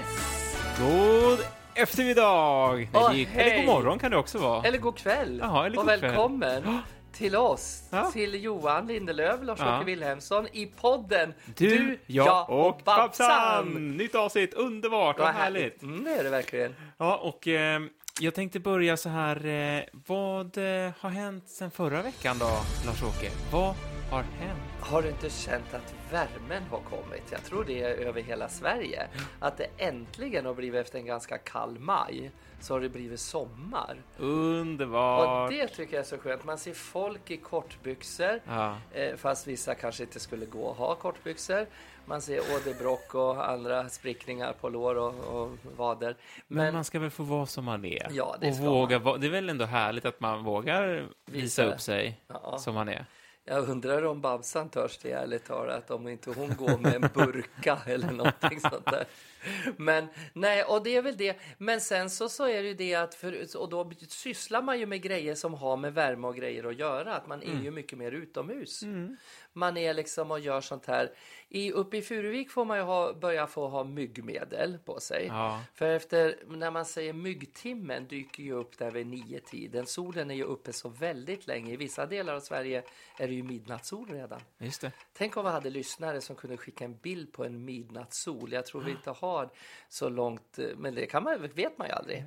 Yes! God eftermiddag! Nej, är, hej. eller god morgon kan det också vara. Eller god kväll. Jaha, eller och god kväll. välkommen till oss, Ja. till Johan Lindelöf, Lars-Åke Ja. Wilhelmsson i podden Du, jag och Babsan! Nytt avsnitt, underbart, vad härligt! Mm, det är det verkligen. Ja, och eh, jag tänkte börja så här. Eh, vad eh, har hänt sen förra veckan då, Lars-Åke? Vad har hänt? Har du inte känt att värmen har kommit? Jag tror det är över hela Sverige. Att det äntligen har blivit efter en ganska kall maj så har det blivit sommar. Underbart! Och det tycker jag är så skönt. Man ser folk i kortbyxor. Ja. Eh, fast vissa kanske inte skulle gå att ha kortbyxor. Man ser åderbråck och andra sprickningar på lår och, och vader. Men, Men, man ska väl få vara som man är? Ja, det och ska våga vara. Det är väl ändå härligt att man vågar visa Visa. upp sig Ja. som man är? Jag undrar om Babsan törs det ärligt talat. Om inte hon går med en burka eller någonting sånt där. Men nej, och det är väl det. Men sen så, så är det ju det att, för, och då sysslar man ju med grejer som har med värme och grejer att göra. Att man är ju mycket mer utomhus. Man är liksom och gör sånt här. I, uppe i Furuvik får man ju ha, börja få ha myggmedel på sig. Ja. För efter, när man säger myggtimmen dyker ju upp där vid nio tiden. Solen är ju uppe så väldigt länge. I vissa delar av Sverige är det ju midnattssol redan. Just det. Tänk om vi hade lyssnare som kunde skicka en bild på en midnattssol. Jag tror vi inte har så långt, eh, men det kan man, vet man ju aldrig.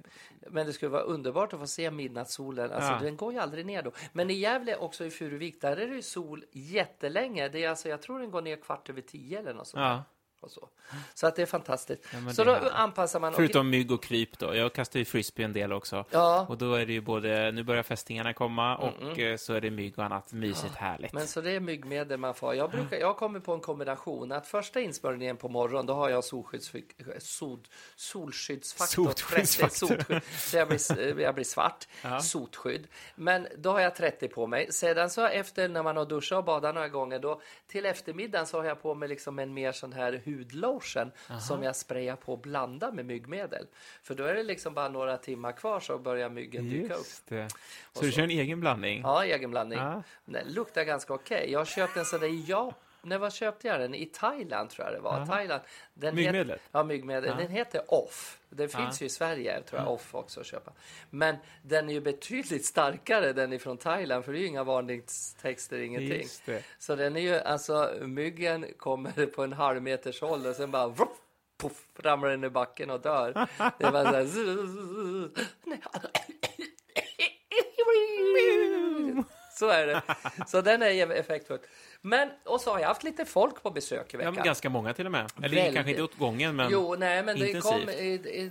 Men det skulle vara underbart att få se midnattssolen. Alltså, Ja. Den går ju aldrig ner då. Men i Gävle, också i Furuvik, där är det ju sol jättelänge. Det är alltså, jag tror den går ner kvart över tio eller något sånt. Ja. Och så. så att det är fantastiskt. men så då är härligt. anpassar man. Förutom mygg och kryp då. Jag kastar ju frisbee en del också. Ja. Och då är det ju både, nu börjar fästingarna komma och eh, så är det mygg och annat mysigt härligt. Men så det är myggmedel man får. Jag, brukar, jag kommer på en kombination att första insmörjningen på morgonen då har jag solskydds, sol, solskyddsfaktor 30 Solskyddsfaktor. sotskydd, så jag blir, jag blir svart. Ja. Sotskydd. Men då har jag 30 på mig. Sedan så efter när man har duschat och badat några gånger då till eftermiddagen så har jag på mig liksom en mer sån här hudlotion som jag sprayar på och blandar med myggmedel. För då är det liksom bara några timmar kvar så börjar myggen dyka upp. Just det. Så, Och du så. kör en egen blandning? Ja, egen blandning. Ja. Den luktar ganska okej. Jag har köpt en sån där i Japan. När var köpte jag den? I Thailand tror jag det var. Aha. Thailand. Den Myggmedlet? Het, ja, myggmedel. Ja. Den heter Off. Den Ja. finns ju i Sverige, tror jag, Off också att köpa. Men den är ju betydligt starkare den ifrån Thailand, för det är ju inga varningstexter, ingenting. Så den är ju, alltså myggen kommer på en halv meters håll och sen bara vroff, puff, ramlar den i backen och dör. Det är bara så här, så är det. Så den är effektfull. Men, och så har jag haft lite folk på besök i Ja, veckan. men ganska många till och med. Eller Väldigt. kanske inte åt gången, men Jo, nej, men det. Mm. kom,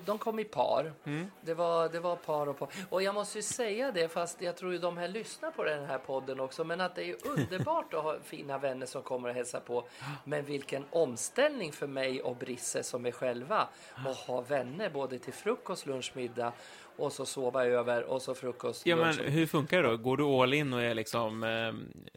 de kom i par. Det, var, det var par och par. Och jag måste ju säga det, fast jag tror ju de här lyssnar på den här podden också, men att det är underbart att ha fina vänner som kommer och hälsa på. Men vilken omställning för mig och Brisse som är själva att ha vänner både till frukost, lunch, middag och så sova över och så frukost, Ja, men hur funkar det då? Går du all in och är liksom, eh,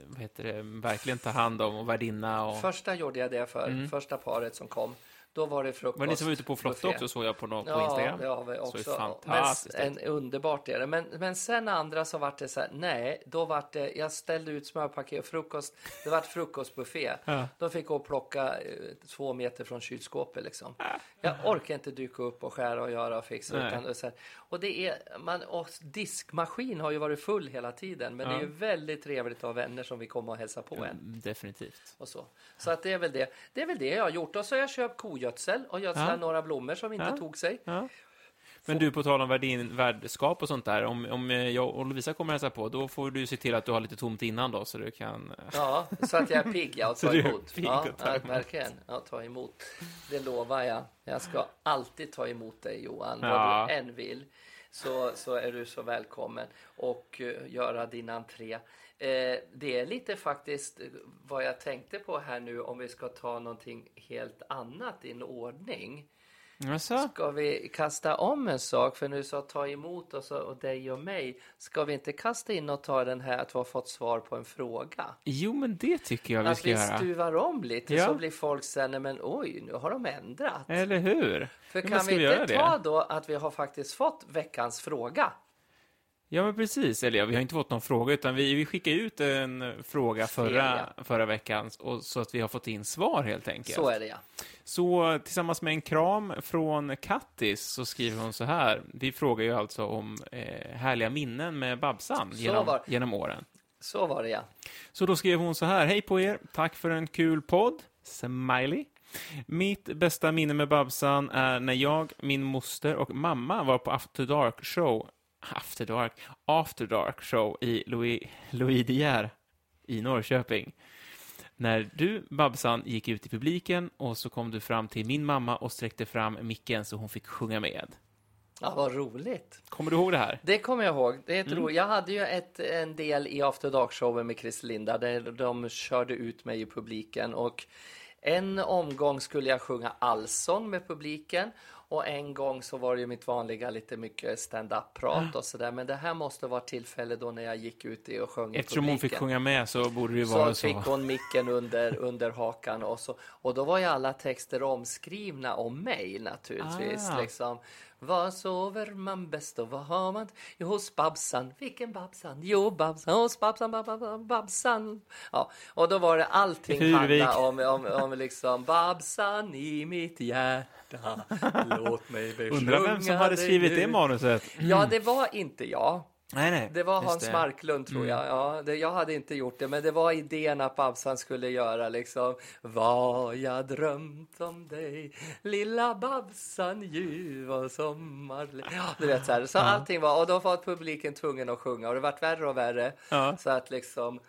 vad heter det, verkligen ta hand om och värdinna och... Första gjorde jag det för, första paret som kom. Då var det frukost. Var ni som var ute på buffé. också, såg jag på, någon, på Ja, Instagram? det har vi Så också. är fantastiskt. Men, en, underbart är det. Men, men sen andra så vart det så här, nej, då vart det, jag ställde ut smörpaket och frukost, det vart frukostbuffé. Ja. Då fick jag plocka eh, två meter från kylskåpet liksom. Jag orkar inte dyka upp och skära och göra och fixa. Nej. Utan, är så här, och det är, man, och diskmaskin har ju varit full hela tiden, men det är Ja. ju väldigt trevligt att ha vänner som vill komma och hälsa på en. Definitivt. Och så så att det är väl det. Det är väl det jag har gjort. Och så har jag köpt kogödsel och gödslat Ja. några blommor som inte Ja. tog sig. Ja. Men du, på tal om värdin, värdskap och sånt där, om, om jag och Lovisa kommer hälsa på, då får du se till att du har lite tomt innan då, så du kan... Ja, så att jag är pigg ja, och tar emot. Ja, ja, verkligen. Ja, ta emot. Det lovar jag. Jag ska alltid ta emot dig Johan, Ja. vad du än vill. Så, så är du så välkommen och eh, göra din entré. Eh, det är lite faktiskt eh, vad jag tänkte på här nu om vi ska ta någonting helt annat i en ordning. Jaså? Ska vi kasta om en sak? För nu sa ta emot oss och dig och mig. Ska vi inte kasta in och ta den här att vi har fått svar på en fråga? Jo, men det tycker jag vi Att ska vi göra. stuvar om lite Ja. så blir folk sen, "Nej, men oj, nu har de ändrat. Eller hur? För men kan vi vi inte det? ta då att vi har faktiskt fått veckans fråga? Ja, men precis. Eller ja, vi har inte fått någon fråga, utan vi, vi skickade ut en fråga förra, förra veckan, och, så att vi har fått in svar helt enkelt. Så är det, ja. Så tillsammans med en kram från Kattis så skriver hon så här. Vi frågar ju alltså om eh, härliga minnen med Babsan genom, genom åren. Så var det, ja. Så då skrev hon så här. Hej på er. Tack för en kul podd. Smiley. Mitt bästa minne med Babsan är när jag, min moster och mamma var på After Dark show After Dark, After Dark show i Louis, Louis De Geer i Norrköping. När du, Babsan, gick ut i publiken och så kom du fram till min mamma och sträckte fram micken så hon fick sjunga med. Ja, vad roligt. Kommer du ihåg det här? Det kommer jag ihåg. Det är mm. Jag hade ju ett, en del i After Dark-showen med Chris Linda där de körde ut mig i publiken och en omgång skulle jag sjunga allsång med publiken och en gång så var det ju mitt vanliga lite mycket stand-up-prat och sådär. Men det här måste vara tillfälle då när jag gick ut i och sjöng Eftersom hon fick sjunga med så borde det ju vara så. Så fick hon micken under, under hakan och så. Och då var ju alla texter omskrivna om mig naturligtvis. Ah. Liksom. Var sover man bäst och vad har man? Jo, hos Babsan. Vilken Babsan? Jo, Babsan. Hos Babsan, Babsan, Babsan. Ja, och då var det allting handla om, om, om liksom Babsan i mitt hjärta. Låt mig besjunga Undrar vem som hade skrivit det manuset? Mm. Ja, det var inte jag. Nej, nej. Det var Hans det. Marklund tror jag. Mm. Ja, det, jag hade inte gjort det, men det var idén att Babsan skulle göra liksom. Vad jag drömt om dig, lilla Babsan ljuv sommar... Ja, du vet så här. Så ja. allting var, och då var publiken tvungen att sjunga och det vart värre och värre. Ja. Så att liksom,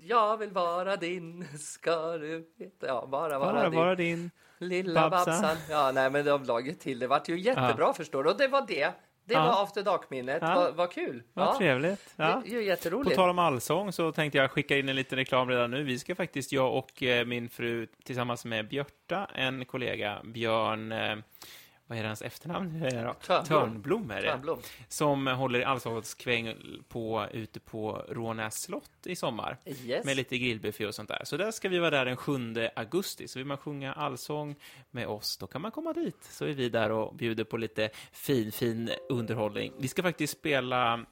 jag vill vara din, ska du veta. Ja, bara vara, bara din. Vara din. Lilla Babsan. Babsan. Ja, nej, men de la ju till. Det vart ju jättebra ja. förstår du. Och det var det. Det ja. var After Dark-minnet. Ja. Vad, vad kul! Vad ja. trevligt. Ja. Det är jätteroligt. På tal om allsång så tänkte jag skicka in en liten reklam redan nu. Vi ska faktiskt, jag och eh, min fru tillsammans med Björta, en kollega, Björn eh, vad är hans efternamn? Törnblom. Törnblom är det. Törnblom. Som håller allsångskväll på, ute på Rånäs slott i sommar. Yes. Med lite grillbuffé och sånt där. Så där ska vi vara där den 7 augusti. Så vill man sjunga allsång med oss, då kan man komma dit. Så är vi där och bjuder på lite fin, fin underhållning. Vi ska faktiskt spela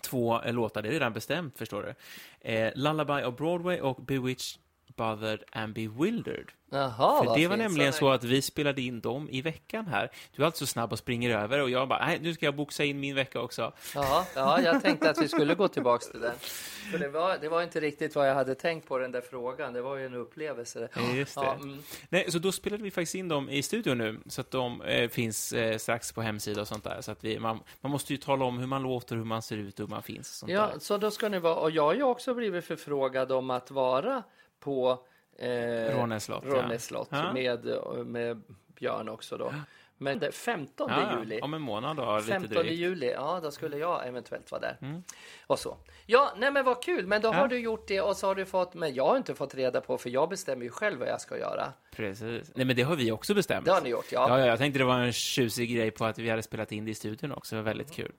två låtar, det är redan bestämt förstår du. Eh, Lullaby of Broadway och Bewitched Bothered and Bewildered. Jaha, För det var nämligen så att vi spelade in dem i veckan här. Du är alltså snabb och springer över och jag bara, nej, nu ska jag boxa in min vecka också. Ja, ja jag tänkte att vi skulle gå tillbaks till den. För det var, det var inte riktigt vad jag hade tänkt på den där frågan. Det var ju en upplevelse. Just det. Ja, mm. Nej, så då spelade vi faktiskt in dem i studion nu, så att de eh, finns eh, strax på hemsida och sånt där. Så att vi, man, man måste ju tala om hur man låter, hur man ser ut och hur man finns. Sånt ja, där. så då ska ni vara, och jag har ju också blivit förfrågad om att vara på eh, Rånäs slott, ja. med, med Björn också då. Men det 15 ja, juli. Om en månad då, 15 drygt. juli, ja då skulle jag eventuellt vara där. Mm. Och så. Ja, nej men vad kul, men då ja. har du gjort det och så har du fått, men jag har inte fått reda på för jag bestämmer ju själv vad jag ska göra. Precis. Nej men det har vi också bestämt. Det har ni gjort, ja. Ja, ja jag tänkte det var en tjusig grej på att vi hade spelat in det i studion också, det var väldigt kul.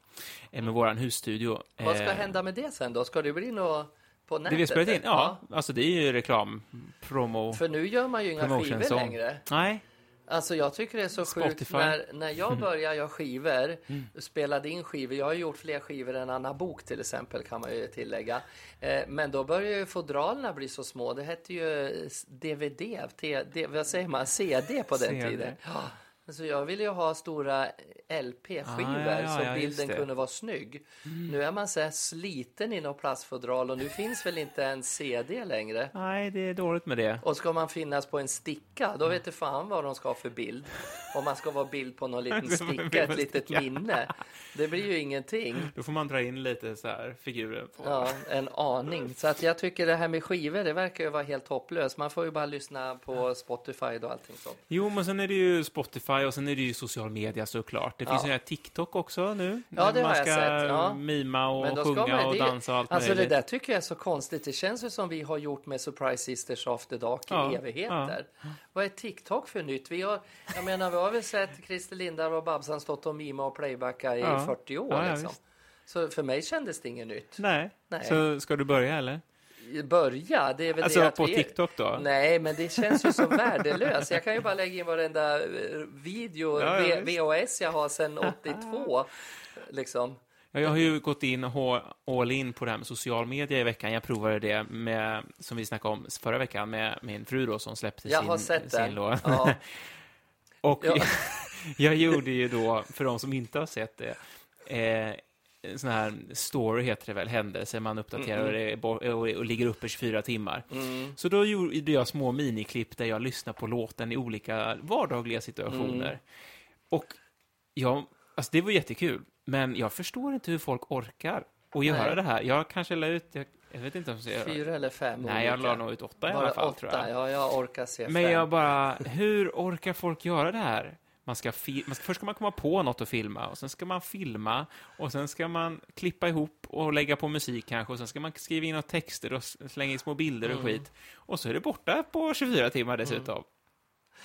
Mm. Med våran husstudio. Vad ska eh... hända med det sen då? Ska det bli något på nätet? Det vi spelat in? Ja, ja, alltså det är ju reklam, promo. För nu gör man ju inga skivor längre. Nej. Alltså jag tycker det är så Spotify. sjukt när, när jag började göra skivor, mm. spelade in skivor. Jag har gjort fler skivor än Anna Bok till exempel kan man ju tillägga. Eh, men då började ju fodralerna bli så små. Det hette ju DVD, t, d, vad säger man, CD på den CD. tiden. Ja. Alltså jag ville ju ha stora LP-skivor ah, ja, ja, så bilden kunde vara snygg. Mm. Nu är man så här sliten i något plastfodral och nu finns väl inte en CD längre. Nej, det är dåligt med det. Och ska man finnas på en sticka, då vet du fan vad de ska ha för bild. Om man ska vara bild på någon liten sticka, ett litet minne. Det blir ju ingenting. Då får man dra in lite så här figurer. På. Ja, en aning. Så att jag tycker det här med skivor, det verkar ju vara helt hopplöst. Man får ju bara lyssna på Spotify och allting sånt. Jo, men sen är det ju Spotify och sen är det ju social media såklart. Det finns ju här TikTok också nu. Ja, det har jag sett. Ja. mima och sjunga man, och dansa och allt alltså möjligt. Det där tycker jag är så konstigt. Det känns ju som vi har gjort med Surprise Sisters After Dark i ja. evigheter. Ja. Vad är TikTok för nytt? Vi har, jag menar, vi har väl sett Christer Lindar och Babsan stått och mima och playbacka i ja. 40 år. Ja, liksom. Så för mig kändes det inget nytt. Nej. Nej. Så ska du börja eller? Börja. Det är väl alltså det att på vi... TikTok då? Nej, men det känns ju så värdelöst. Jag kan ju bara lägga in varenda eh, video, ja, ja, VHS jag har sedan 82. liksom. Ja, Jag har ju gått in och all in på det här med social media i veckan. Jag provade det med, som vi snackade om förra veckan, med min fru då som släppte Jag sin, har sett sin låt. Ja. Och Ja. jag gjorde ju då, för de som inte har sett det, eh, sån här story heter det väl, händelse, man uppdaterar och, det är bo- och, och ligger uppe 24 timmar. Mm. Så då gjorde jag små miniklipp där jag lyssnar på låten i olika vardagliga situationer. Mm. Och ja, alltså det var jättekul, men jag förstår inte hur folk orkar att göra det här. Jag kanske la ut, jag, jag vet inte om jag ska Fyra eller fem Nej, jag olika. la nog ut åtta i Bara alla fall, åtta, tror jag. ja, jag orkar se Men fem. jag bara, hur orkar folk göra det här? Man ska man ska, först ska man komma på något att filma, och sen ska man filma, och sen ska man klippa ihop och lägga på musik kanske, och sen ska man skriva in några texter och slänga in små bilder och Mm. skit. Och så är det borta på 24 timmar dessutom.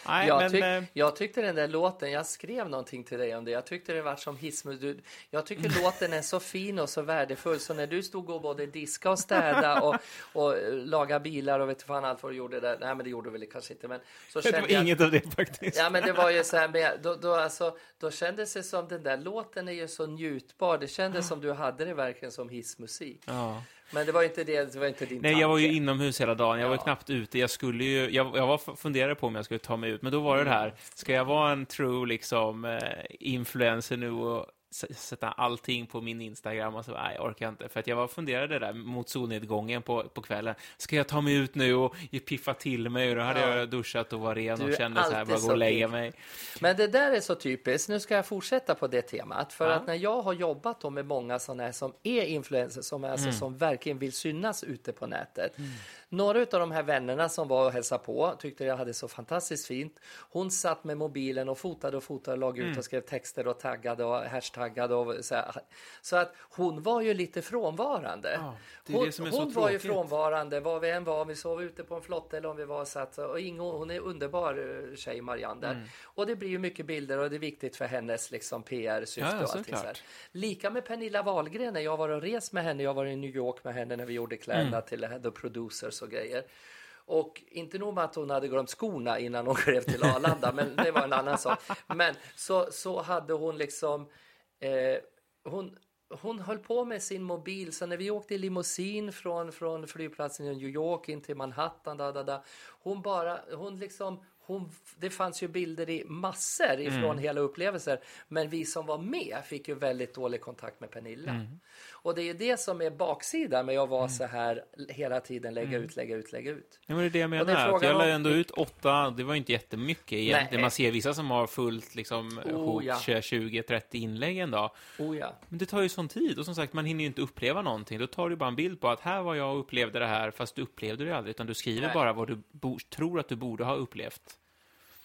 Nej, jag, men... tyck, eh, jag tyckte den där låten, jag skrev någonting till dig om det, jag tyckte det var som hissmus. Du, jag tycker låten är så fin och så värdefull, så när du stod och både diska och städa och, och eh, laga bilar och vet fan allt vad du gjorde där, nej men det gjorde du väl kanske inte, men så det kände var jag... inget av det faktiskt. Ja men det var ju så här med, då, då, alltså, då kändes det som den där låten är ju så njutbar, det kändes som du hade det verkligen som hissmusik. Ja. Men det var inte det, det var inte din Nej, tanke. jag var ju inomhus hela dagen. Jag var Ja. knappt ute. Jag skulle ju, jag, jag var funderade på om jag skulle ta mig ut, men då var det det här, ska jag vara en true liksom eh, influencer nu och sätta allting på min Instagram och så, nej, jag orkar inte. För att jag var funderade där mot solnedgången på, på kvällen. Ska jag ta mig ut nu och piffa till mig? Och då hade Ja. jag duschat och var ren och kände så här, bara gå och lägga mig. Men det där är så typiskt. Nu ska jag fortsätta på det temat. För Ja. att när jag har jobbat då med många sådana här som är influencers, som, är alltså, som verkligen vill synas ute på nätet. Några av de här vännerna som var och hälsade på tyckte jag hade så fantastiskt fint. Hon satt med mobilen och fotade och fotade och lagade ut och skrev texter och taggade och hashtaggade. Och så, här. så att hon var ju lite frånvarande. Ja, det hon det så hon var ju frånvarande var vi än var, om vi sov ute på en flotte eller om vi var satt. Och Ingo, hon är underbar eh, tjej Marianne där. Mm. Och det blir ju mycket bilder och det är viktigt för hennes liksom, PR-syfte. Ja, och allting så här. såklart. Lika med Pernilla Wahlgren när jag var och rest med henne. Jag var i New York med henne när vi gjorde kläderna Mm. till The Producers och grejer. Och inte nog med att hon hade glömt skorna innan hon klev till Arlanda, men det var en annan sak. Men så, så hade hon liksom, eh, hon, hon höll på med sin mobil, så när vi åkte i limousin från, från flygplatsen i New York in till Manhattan, da, da, da, hon bara, hon liksom, hon, det fanns ju bilder i massor ifrån hela upplevelser, men vi som var med fick ju väldigt dålig kontakt med Pernilla. Och det är ju det som är baksidan med att vara så här hela tiden, lägga ut, lägga ut, lägga ut. Ja, men det är det jag menar. att jag la om- ändå ut åtta, det var inte jättemycket egentligen. Nej. Man ser vissa som har fullt liksom, Oh, ja. 20-30 inlägg en dag. Oh ja. Men det tar ju sån tid och som sagt, man hinner ju inte uppleva någonting. Då tar du bara en bild på att här var jag och upplevde det här, fast du upplevde det aldrig, utan du skriver Nej. bara vad du tror att du borde ha upplevt.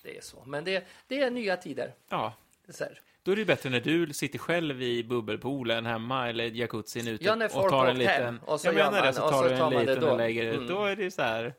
Det är så. Men det, det är nya tider. Ja, Så här. då är det bättre när du sitter själv i bubbelpoolen hemma eller jacuzzin ute Ja, när och folk tar en åkt hem, liten... och så jag menar det, man- så och tar så du tar en det liten då. och lägger ut. Mm. Då är det så här,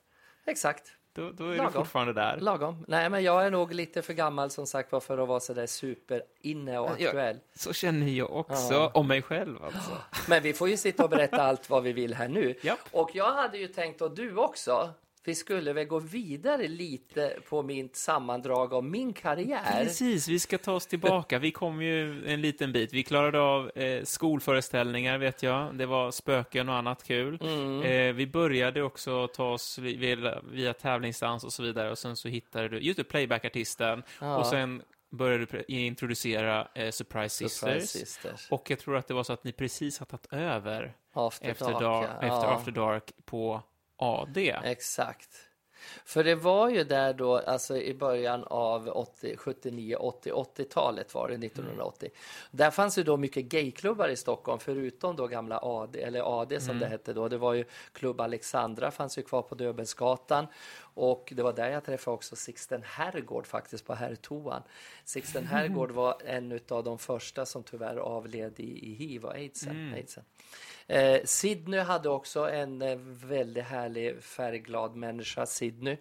Exakt. då, då är du Lagom. fortfarande där. Lagom. Nej, men jag är nog lite för gammal som sagt var för att vara så där superinne och Ja. aktuell. Så känner jag också Ja. om mig själv alltså. Men vi får ju sitta och berätta allt vad vi vill här nu. Japp. Och jag hade ju tänkt, och du också, vi skulle väl gå vidare lite på mitt sammandrag av min karriär. Precis, vi ska ta oss tillbaka. Vi kom ju en liten bit. Vi klarade av eh, skolföreställningar, vet jag. Det var spöken och annat kul. Mm. Eh, vi började också ta oss vi- via, via tävlingsdans och så vidare. Och sen så hittade du, just playback-artisten. Ja. Och sen började introducera eh, Surprise, Surprise Sisters. Sisters. Och jag tror att det var så att ni precis har tagit över After, efter, Dark, dark, ja. efter. After Dark på AD. Exakt. För det var ju där då, alltså i början av 80, 79, 80, 80-talet var det, 1980. Där fanns ju då mycket gayklubbar i Stockholm, förutom då gamla AD, eller AD som det hette då. Det var ju Klubb Alexandra, fanns ju kvar på Döbelnsgatan. Och det var där jag träffade också Sixten Herrgård faktiskt, på herrtoan. Sixten Herrgård var en av de första som tyvärr avled i, i hiv och aidsen. aidsen. Eh, Sydney hade också en eh, väldigt härlig färgglad människa, Sydney.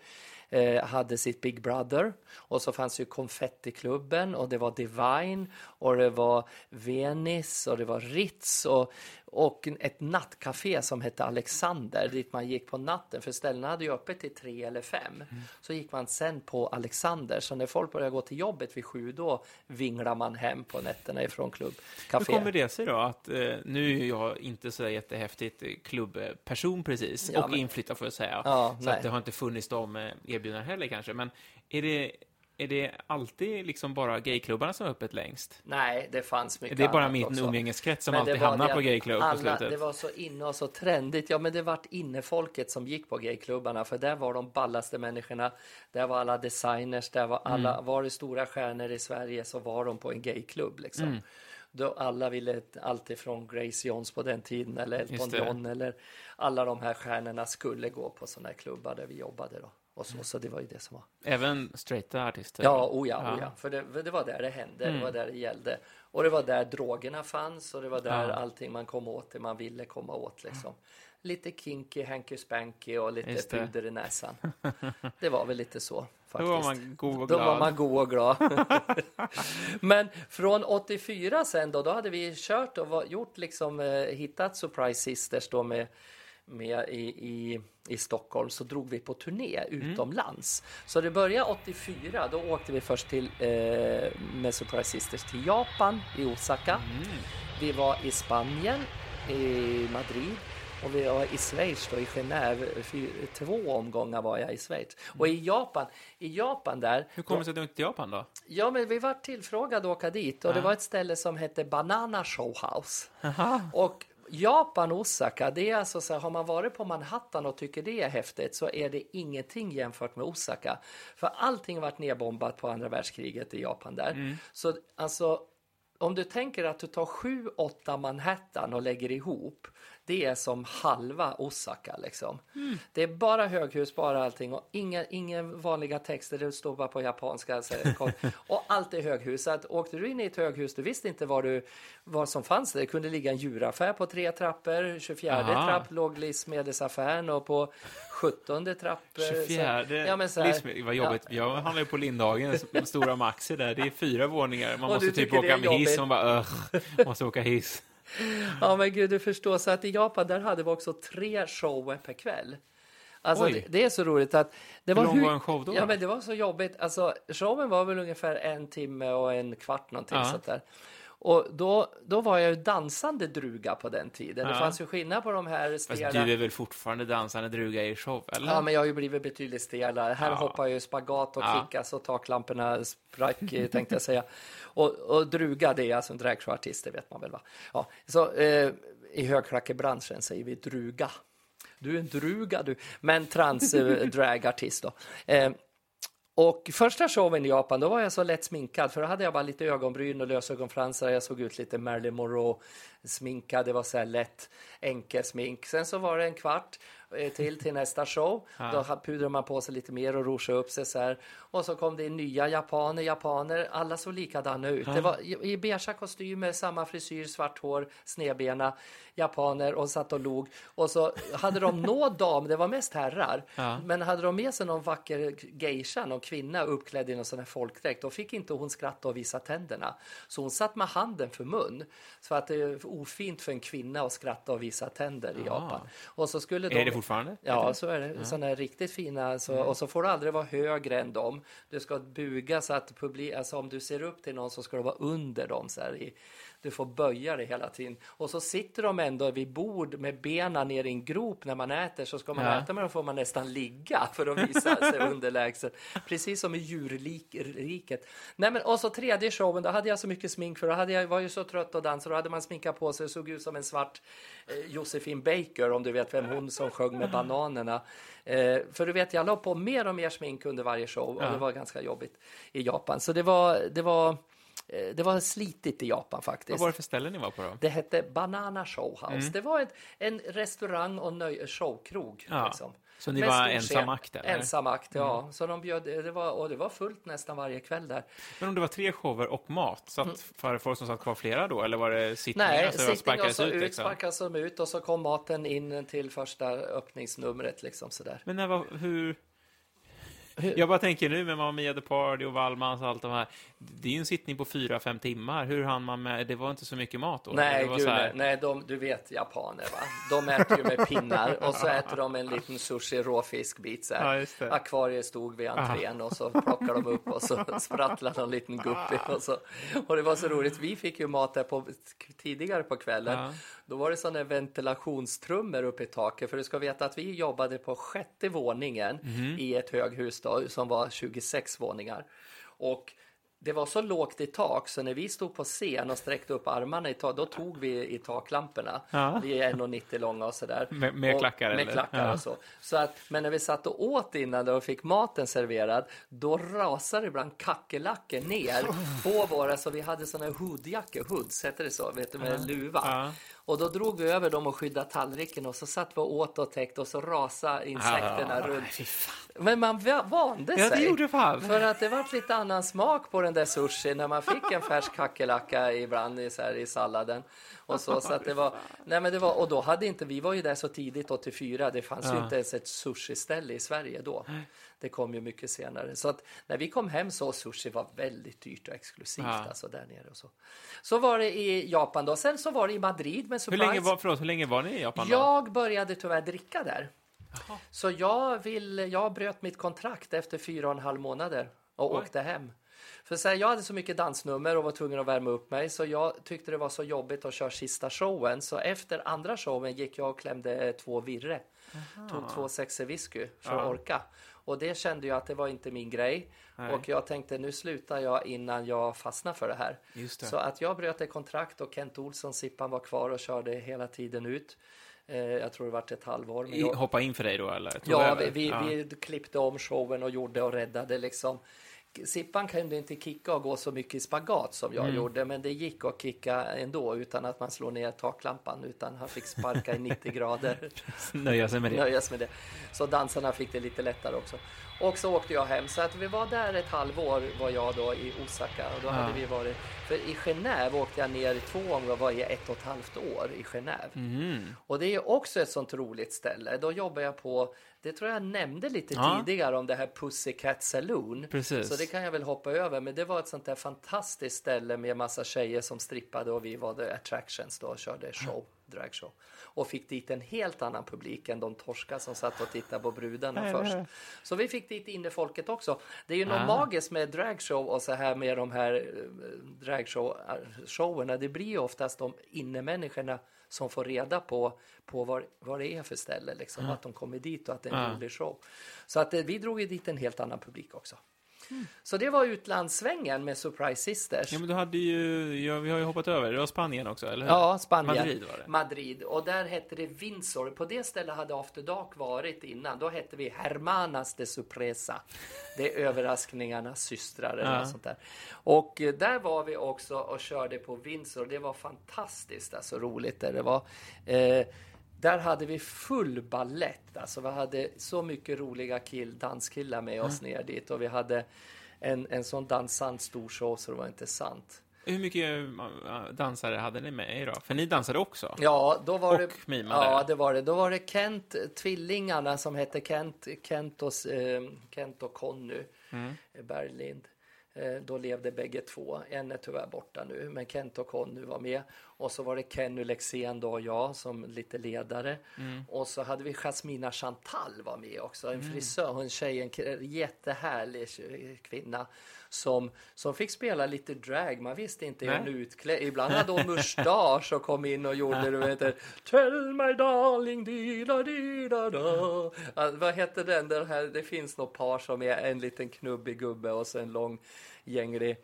Eh, hade sitt Big Brother. Och så fanns ju Konfettiklubben och det var Divine och det var Venice och det var Ritz och, och ett nattcafé som hette Alexander dit man gick på natten för ställena hade ju öppet till tre eller fem. Mm. Så gick man sen på Alexander så när folk började gå till jobbet vid sju då vinglar man hem på nätterna ifrån Hur klubbcafé. kommer det sig då att, eh, nu är jag inte så jättehäftigt eh, klubbperson precis, Ja, och men- inflyttad får jag säga, Ja, så det har inte funnits de eh, erbjudandena heller kanske, men är det, är det alltid liksom bara gayklubbarna som är öppet längst? Nej, det fanns mycket Det är bara min umgängeskrets som Men alltid hamnar på gayklubb på slutet. Det var så inne och så trendigt. Ja, men det vart innefolket som gick på gayklubbarna, för där var de ballaste människorna. Där var alla designers, där var alla, Mm. var det stora stjärnor i Sverige så var de på en gayklubb liksom. Mm. Då alla ville, allt ifrån Grace Jones på den tiden eller Elton. John eller alla de här stjärnorna skulle gå på sådana här klubbar där vi jobbade då. Och så, så det var ju det som var. Även straighta artister? Ja, oh ja, Ja. Mm. oh ja. För det, det var där det hände, det var där det gällde. Och det var där drogerna fanns och det var där Ja. allting man kom åt, det man ville komma åt liksom. Lite kinky, hanky spanky och lite puder i näsan. Det var väl lite så Då faktiskt. var man god och Då glad. var man god och glad. Men från 84 sen då, då hade vi kört och var, gjort liksom, eh, hittat Surprise Sisters då med, med i, i, i Stockholm så drog vi på turné utomlands. Så det började 84, då åkte vi först till eh, med Surprise Sisters till Japan i Osaka. Vi var i Spanien, i Madrid och vi var i Schweiz då, i Genève. Två omgångar var jag i Schweiz. Och i Japan, i Japan där, Hur kommer det sig att du inte till Japan då? Ja, men vi var tillfrågade att åka dit och det Ja. var ett ställe som hette Banana Show House. Och Japan, Osaka, det är alltså så här, har man varit på Manhattan och tycker det är häftigt så är det ingenting jämfört med Osaka. För allting varit nedbombat på andra världskriget i Japan där. Så alltså, om du tänker att du tar sju, åtta Manhattan och lägger ihop, det är som halva Osaka liksom. Det är bara höghus, bara allting och inga, inga vanliga texter, det står bara på japanska. Så, och allt är höghus. Så att, åkte du in i ett höghus, du visste inte vad, du, vad som fanns där. Det kunde ligga en djuraffär på tre trappor, 24 Aha. trapp låg livsmedelsaffären och på 17 trapp... eh, så- 24 ja, men så här- livsmedel, vad jobbigt. Jag handlar ju på Lindhagen, stora Maxi där. Det är fyra våningar. Man Och måste typ åka med hiss. Man bara, "Ugh, måste åka hiss. Ja men gud, du förstår. Så att i Japan där hade vi också tre shower per kväll. Alltså det, det är så roligt att... Det Hur var lång var en show då? Ja men det var så jobbigt. Alltså showen var väl ungefär en timme och en kvart någonting Ja. sånt där. Och då, då var jag ju dansande druga på den tiden. Det Ja. fanns ju skillnad på de här Fast stela... du är väl fortfarande dansande druga i show, eller? Ja, men jag har ju blivit betydligt stelare. Här Ja. hoppar jag ju spagat och Ja. kickas och taklamporna sprack, tänkte jag säga. Och, och druga, det är alltså en dragshowartist, det vet man väl va? Ja, så eh, i högklackebranschen säger vi druga. Du är en druga du, men trans eh, då. Eh, och första showen i Japan, då var jag så lätt sminkad, för då hade jag bara lite ögonbryn och lösögonfransar. Jag såg ut lite Marilyn Monroe sminkad. Det var så här lätt enkel smink. Sen så var det en kvart eh, till till nästa show. Då pudrade man på sig lite mer och rougeade upp sig så här. Och så kom det in nya japaner, japaner. Alla såg likadana ut. Det var i beiga kostymer, samma frisyr, svart hår, snedbena japaner och satt och log. Och så hade de någon dam, det var mest herrar, Ja. men hade de med sig någon vacker geisha, någon kvinna uppklädd i någon sån här folkdräkt, då fick inte hon skratta och visa tänderna. Så hon satt med handen för mun. Så att det är ofint för en kvinna att skratta och visa tänder i Japan. Och så skulle de... Är det fortfarande? Ja, så är det. Sådana här riktigt fina. Så, Och så får du aldrig vara högre än dem. Du ska buga så att publik, alltså om du ser upp till någon så ska du vara under dem. Så här i, du får böja dig hela tiden. Och så sitter de ändå vid bord med benen ner i en grop när man äter. Så ska man Ja. äta med dem får man nästan ligga för att visa sig underlägsen. Precis som i djurriket. Nej, men, och så tredje showen, då hade jag så mycket smink för då hade jag, var ju så trött att dansa. Då hade man sminkat på sig och såg ut som en svart eh, Josefin Baker, om du vet vem hon som sjöng med bananerna. Eh, för du vet, jag la på mer och mer smink under varje show och Ja. det var ganska jobbigt i Japan. Så det var, det var, det var slitigt i Japan faktiskt. Vad var det för ställe ni var på då? Det hette Banana Show House. Det var ett, en restaurang och nöj, showkrog. Ja. Liksom. Så ni Med var stor ensam scen. akt, eller? Mm. Ja. Så de bjöd, det var, och det var fullt nästan varje kväll där. Men om det var tre shower och mat, satt för folk som satt kvar flera då? Eller var det sittningar Nej, så sittning och sparkades så ut? Liksom? sparkas de ut och så kom maten in till första öppningsnumret liksom sådär. Men när var, hur... Jag bara tänker nu med Mamma Mia The Party och Wallmans och allt de här. Det är ju en sittning på fyra, fem timmar. Hur hann man med? Det var inte så mycket mat då? Nej, gud, här- nej, de, du vet japaner va? De äter ju med pinnar och så äter de en liten sushi råfiskbit så här. Ja. Akvariet stod vid entrén och så plockar de upp och så sprattlar någon liten guppy och så. Och det var så roligt, vi fick ju mat där på, tidigare på kvällen. Ja. Då var det sådana ventilationstrummor uppe i taket för du ska veta att vi jobbade på sjätte våningen Mhm. i ett höghus då, som var 26 våningar. Och det var så lågt i tak så när vi stod på scen och sträckte upp armarna i tak, då tog vi i taklamporna. Ja. Vi är 1,90 långa och sådär. Med- med och, klackar, Med eller? klackar Ja. och så. så att, men när vi satt och åt innan och fick maten serverad, då rasade ibland kackerlackor ner på våra, så vi hade här hoodjackor, hoods heter det så, vet du, med luva. Och då drog vi över dem och skyddade tallriken och så satt vi och åt och täckte och så rasade insekterna Ah, runt. Men man va- vande Ja, det sig. gjorde fan. För att det var lite annan smak på den där sushi när man fick en färsk kackerlacka ibland i, så här, i salladen. Och så, så att det var, nej men det var, och då hade inte, vi var ju där så tidigt 84, det fanns ju Ja. inte ens ett sushi-ställe i Sverige då. Det kom ju mycket senare. Så att när vi kom hem så sushi var väldigt dyrt och exklusivt Ja. alltså där nere och så. Så var det i Japan då, sen så var det i Madrid med Hur surprise. länge, var, förlåt, hur länge var ni i Japan då? Jag började tyvärr dricka där. Så jag, vill, jag bröt mitt kontrakt efter fyra och en halv månader och Oj. åkte hem. För så här, jag hade så mycket dansnummer och var tvungen att värma upp mig så jag tyckte det var så jobbigt att köra sista showen. Så efter andra showen gick jag och klämde två virre. Tog två sexer whisky för att Ja. orka. Och det kände jag att det var inte min grej. Nej. Och jag tänkte nu slutar jag innan jag fastnar för det här. Det. Så att jag bröt ett kontrakt och Kent Olsson, Sippan, var kvar och körde hela tiden ut. Eh, jag tror det var ett halvår. Men jag, hoppa in för dig då eller? Tog ja, vi, vi, ja. vi klippte om showen och gjorde och räddade liksom. Sippan kunde inte kicka och gå så mycket i spagat som Mm. jag gjorde, men det gick att kicka ändå utan att man slår ner taklampan, utan han fick sparka i 90 grader. Nöja sig med det. Nöjas med det. Så dansarna fick det lite lättare också. Och så åkte jag hem, så att vi var där ett halvår var jag då i Osaka och då hade vi varit, för i Genève åkte jag ner två gånger och var i ett och ett halvt år i Genève. Mhm. Och det är också ett sånt roligt ställe. Då jobbar jag på, det tror jag nämnde lite Ja. tidigare om det här Pussycat Saloon. Precis. Så det kan jag väl hoppa över. Men det var ett sånt där fantastiskt ställe med massa tjejer som strippade och vi var the attractions då och körde show, dragshow. Och fick dit en helt annan publik än de torskar som satt och tittade på brudarna först. Så vi fick dit innefolket också. Det är ju något Ah. magiskt med dragshow och så här med de här eh, dragshow-showerna. Det blir ju oftast de innemänniskorna som får reda på, på vad, vad det är för ställe, liksom, att de kommer dit och att det är en Ah. rolig show. Så att eh, vi drog ju dit en helt annan publik också. Så det var utlandssvängen med Surprise Sisters. Ja, men du hade ju, ja, vi har ju hoppat över, det var Spanien också, eller hur? Ja, Spanien. Madrid var det. Madrid. Och där hette det Windsor. På det stället hade After Dark varit innan. Då hette vi Hermanas de Sorpresa. Det är överraskningarnas systrar eller Ja. sånt där. Och eh, där var vi också och körde på Windsor. Det var fantastiskt, alltså roligt det var. Eh, där hade vi full ballett. Alltså vi hade så mycket roliga kill, danskillar med oss ner dit. Och vi hade en, en sån dansant stor show så det var inte sant. Hur mycket äh, dansare hade ni med er då? För ni dansade också? Ja, då var Och det... mimade. Ja, det var det. Då var det Kent, tvillingarna som hette Kent, Kent och, eh, Kent och Conny Mm. Berglind. Eh, då levde bägge två. En är tyvärr borta nu, men Kent och Conny var med. Och så var det Kenny Lexén då och jag som lite ledare. Mm. Och så hade vi Jasmina Chantal var med också, en frisör, en tjej, en jättehärlig kvinna som, som fick spela lite drag. Man visste inte hur hon utklädd. Ibland hade hon mustasch och kom in och gjorde du vet, Tell my darling di da di da da. Vad hette den? den här, det finns något par som är en liten knubbig gubbe och så en lång gänglig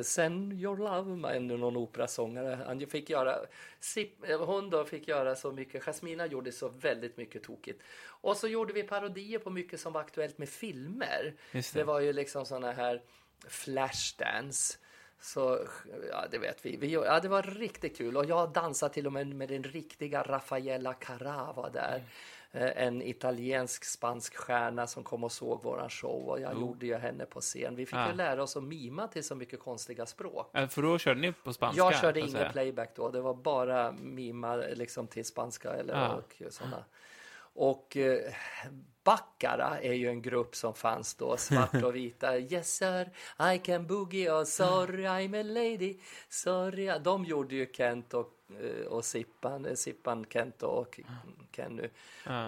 Send your love, en någon operasångare. Han fick göra, Sip- hon då fick göra så mycket, Jasmina gjorde så väldigt mycket tokigt. Och så gjorde vi parodier på mycket som var aktuellt med filmer. Det. det. var ju liksom såna här Flashdance. Så, ja det vet vi. vi. Ja, det var riktigt kul. Och jag dansade till och med med den riktiga Raffaella Carrà var där. Eh, En italiensk spansk stjärna som kom och såg våran show och jag gjorde ju henne på scen. Vi fick Ah. ju lära oss att mima till så mycket konstiga språk. Äh, För då körde ni på spanska? Jag körde ingen säga. playback då, det var bara mima liksom till spanska eller Ah. och sådana. Och eh, Baccara är ju en grupp som fanns då, svart och vita. Yes sir, I can boogie och sorry I'm a lady. Sorry. De gjorde ju Kent och, eh, och Sippan, eh, Sippan, Kent och Kenny.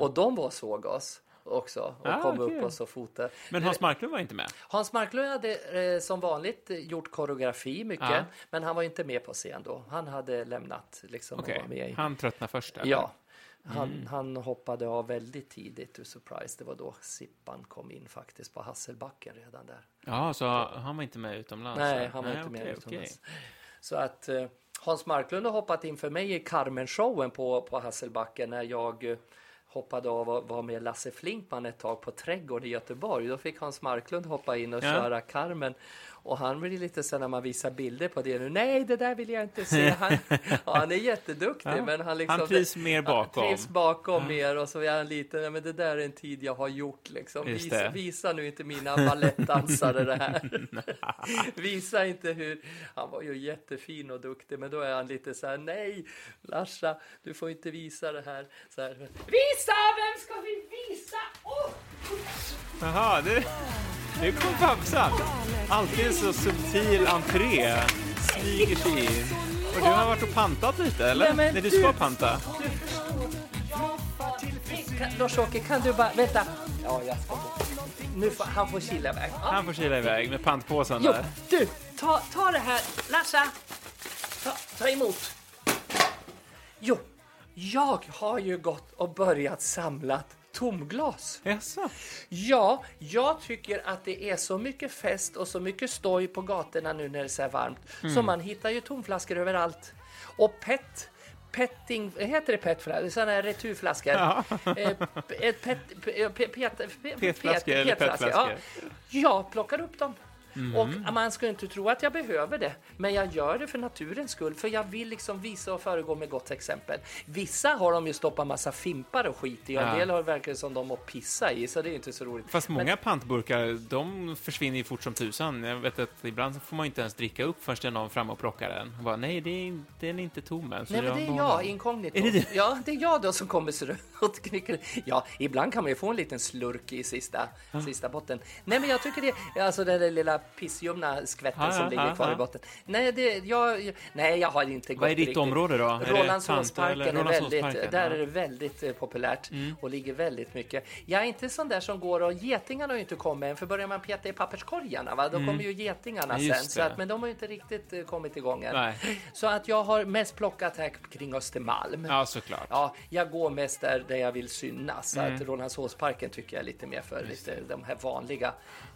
Och de var såg oss också och Ah, kom okej. upp och fotade. Men Hans Marklund var inte med? Hans Marklund hade eh, som vanligt eh, gjort koreografi mycket, Ja. men han var inte med på scen då. Han hade lämnat liksom i. han tröttnade först? eller? Ja, han, han hoppade av väldigt tidigt ur Surprise. Det var då Sippan kom in faktiskt på Hasselbacken redan där. Ja, så han var inte med utomlands? Nej, han var inte okej, med okej. utomlands. Så att eh, Hans Marklund har hoppat in för mig i Carmen-showen på, på Hasselbacken när jag eh, hoppade av och var med Lasse Flinkman ett tag på Trädgård i Göteborg. Då fick Hans Marklund hoppa in och Ja. köra Carmen. Och han blir lite så när man visar bilder på det nu. Nej, det där vill jag inte se. Han, ja, han är jätteduktig, Ja. men han liksom... Han trivs mer bakom. Han trivs bakom mer och så är han lite, nej, men det där är en tid jag har gjort liksom. Visa, visa nu inte mina balettdansare det här. visa inte hur, han var ju jättefin och duktig, men då är han lite så här, nej, Larsa, du får inte visa det här. Så här visa, vem ska vi visa? Oh! Jaha, det, nu kom Babsan. Alltid en så subtil entré. Smyger sig in. Och du har varit och pantat lite, eller? Nej, men Nej, du du- ska panta. Kan- Lars-Åke, kan du bara, vänta. Ja, jag ska. Nu får, han får kila iväg. Ja. Han får kila iväg med pantpåsen Jo, där. du, ta, ta det här. Larsa, ta, ta emot. Jo, jag har ju gått och börjat samla tomglas. Jaså? Ja, jag tycker att det är så mycket fest och så mycket stoj på gatorna nu när det är så här varmt. Så man hittar ju tomflaskor överallt. Och PET, petting, heter det PET-flaskor? Sådana här returflaskor. Ja. Eh, p- ett pet, p- p- pet, pet, Petflaskor eller petflaskor, petflaskor. Ja. Jag plockar upp dem. Och man ska inte tro att jag behöver det, men jag gör det för naturens skull, för jag vill liksom visa och föregå med gott exempel. Vissa har de ju stoppat massa fimpar och skit i, och Ja. en del har verkligen som de att pissa i, så det är inte så roligt. Fast många pantburkar, de försvinner ju fort som tusan. Jag vet att ibland får man inte ens dricka upp förrän det är någon framme och plockar den. Och bara, nej, det är, den är inte tom än. Nej, men det är jag, den." inkognito. Är det? Ja, det är jag då som kommer så och knycker. Ja, ibland kan man ju få en liten slurk i sista, sista botten. Nej, men jag tycker det, alltså den där lilla pissljumna skvätten ja, som ligger kvar i botten. Nej, det, jag, nej, jag har inte gått Vad är ditt riktigt. område då? Rålambshovsparken är väldigt, där. Mm. är det väldigt eh, populärt och ligger väldigt mycket. Jag är inte sån där som går och getingarna har ju inte kommit än, för börjar man peta i papperskorgarna, va, då kommer ju getingarna Mm. Ja, sen. just Så att, men de har ju inte riktigt eh, kommit igång än. Nej. Så att jag har mest plockat här kring Östermalm. Ja, såklart. Ja, jag går mest där, där jag vill synas. Så Mm. att Rålambshovsparken tycker jag är lite mer för lite, de här vanliga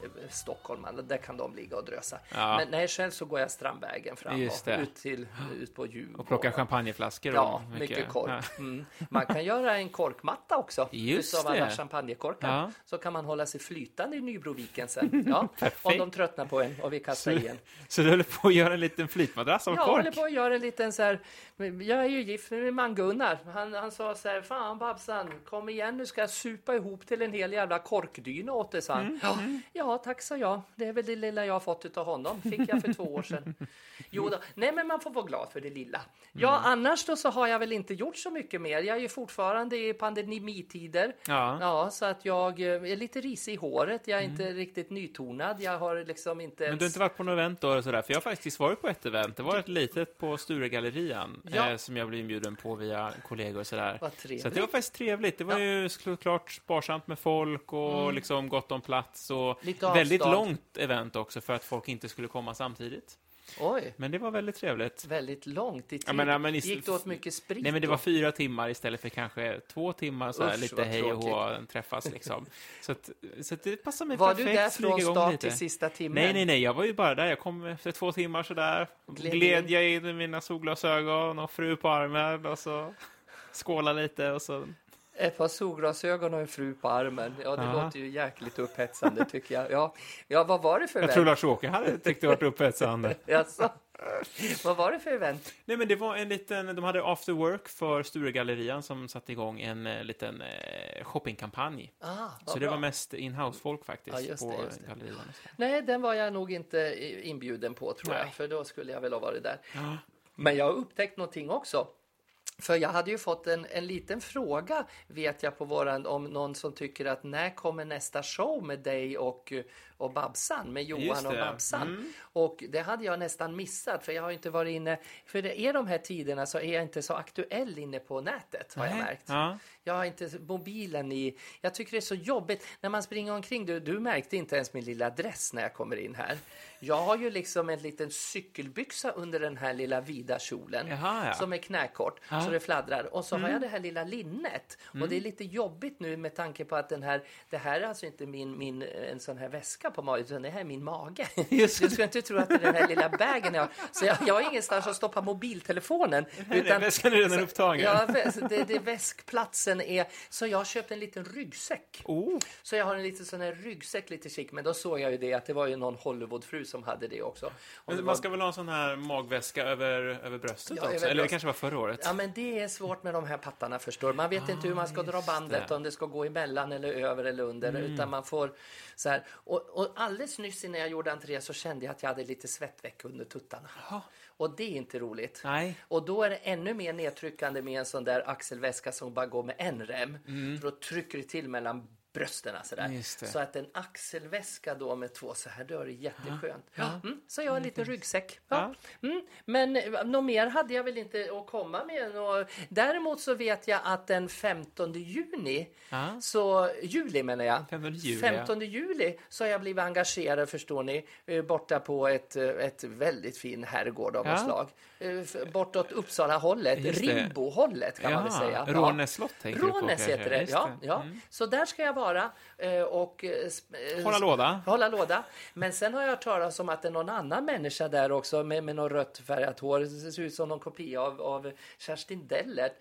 eh, stockholmarna. Där kan de ligga och drösa. Ja. Men nej, själv så går jag Strandvägen fram och ut, till, ut på Djurgården. Och plocka champagneflaskor. Ja, och mycket, kork. Ja. Mm. Man kan göra en korkmatta också. Just utav alla champagnekorkar. Ja. Så kan man hålla sig flytande i Nybroviken sen. Ja, om de tröttnar på en och vi kastar Så, igen. så du håller på att göra en liten flytmadrass av Jag kork? håller på att göra en liten så här, jag är ju gift med min man Gunnar. Han, han sa så här, fan Babsan, kom igen nu ska jag supa ihop till en hel jävla korkdyna åt dig, han. Ja, ja, tack sa jag. Det är väl det lilla jag har fått utav honom. Fick jag för två år sedan. Jo då, nej men man får vara glad för det lilla. Ja, annars då så har jag väl inte gjort så mycket mer. Jag är ju fortfarande i pandemitider. Ja. Ja, så att jag eh, är lite risig i håret. Jag är inte riktigt nytonad. Jag har liksom inte Men du har ens- inte varit på något event då? Sådär? För jag har faktiskt varit på ett event. Det var ett litet på Sturegallerian Ja. eh, som jag blev inbjuden på via kollegor och sådär. Vad trevligt. Så det var faktiskt trevligt. Det var ju såklart sparsamt med folk och liksom gott om plats och Mm. Väldigt långt event också för att folk inte skulle komma samtidigt. Oj. Men det var väldigt trevligt. väldigt långt i tid. Ja, men, ja, men i- Gick det åt mycket sprit Nej, men det var fyra timmar istället för kanske två timmar så här, Usch, lite hej och hå träffas liksom. Så, att, så att det passar mig Var perfekt. du där från start lite. till sista timmen? Nej, nej, nej, jag var ju bara där. Jag kom efter två timmar sådär. Gled Gled, in. jag in med mina solglasögon och fru på armen och så skåla lite och så... Ett par solglasögon och en fru på armen. Ja, det Aha. låter ju jäkligt upphetsande tycker jag. Ja, ja vad var det för Jag tror event? Lars-Åke hade tyckt det varit upphetsande. Jaså? vad var det för event? Nej, men det var en liten... De hade after work för Sturegallerian som satte igång en eh, liten eh, shoppingkampanj. Ah, Så det bra. var mest in-house-folk faktiskt Ja, på det, det. gallerian. Nej, den var jag nog inte inbjuden på tror jag, Nej. för då skulle jag väl ha varit där. Ja. Men jag har upptäckt någonting också. För jag hade ju fått en, en liten fråga, vet jag, på våran, om någon som tycker att när kommer nästa show med dig och, och Babsan, med Johan och. Babsan? Mm. Och det hade jag nästan missat, för jag har inte varit inne, för det är de här tiderna så är jag inte så aktuell inne på nätet, har jag Nej. märkt. Ja. Jag har inte mobilen i... Jag tycker det är så jobbigt när man springer omkring. Du, du märkte inte ens min lilla dress när jag kommer in här. Jag har ju liksom en liten cykelbyxa under den här lilla vida kjolen Jaha, ja. som är knäkort Ja. så det fladdrar. Och så har jag det här lilla linnet. Och det är lite jobbigt nu med tanke på att den här, det här är alltså inte min, min, en sån här väska på magen, utan det här är min mage. Just Du ska inte tro att det är den här lilla bagen jag har. Så jag, jag har ingenstans att stoppa mobiltelefonen. Utan, väskan är redan upptagen. Ja, det, det väskplatsen är... Så jag har köpt en liten ryggsäck. Oh. Så jag har en liten sån här ryggsäck lite chic. Men då såg jag ju det att det var ju någon Hollywoodfru som hade det också. Och det Men var- man ska väl ha en sån här magväska över, över bröstet Ja, också? över Eller det kanske var förra året? Ja, men det är svårt med de här pattarna förstår Man vet inte hur man ska dra bandet, Ah, det. om det ska gå emellan eller över eller under. Mm. Utan man får så här. Och, och alldeles nyss innan jag gjorde entré så kände jag att jag hade lite svettveck under tuttarna. Och det är inte roligt. Nej. Och då är det ännu mer nedtryckande med en sån där axelväska som bara går med en rem. För då trycker det till mellan brösten sådär. Det. Så att en axelväska då med två så här, då är det jätteskönt. Mm, så jag har en liten ryggsäck. Ja. Mm, men eh, något mer hade jag väl inte att komma med. Däremot så vet jag att den 15 juni, Ja. så, juli menar jag. 15 juli, 15 juli så har jag blivit engagerad förstår ni, eh, borta på ett, eh, ett väldigt fin herrgård av Ja. något slag. Bortåt Uppsala-hållet, det. Rimbo-hållet kan man väl säga. Ja. Rånäs slott tänker du på Rånäs heter det, ja. det. ja. Mm. Så där ska jag vara eh, och eh, eh, Hålla låda. Hålla låda. Men sen har jag hört talas om att det är någon annan människa där också med, med något rött färgat hår. Det ser ut som någon kopia av, av Kerstin Dellert.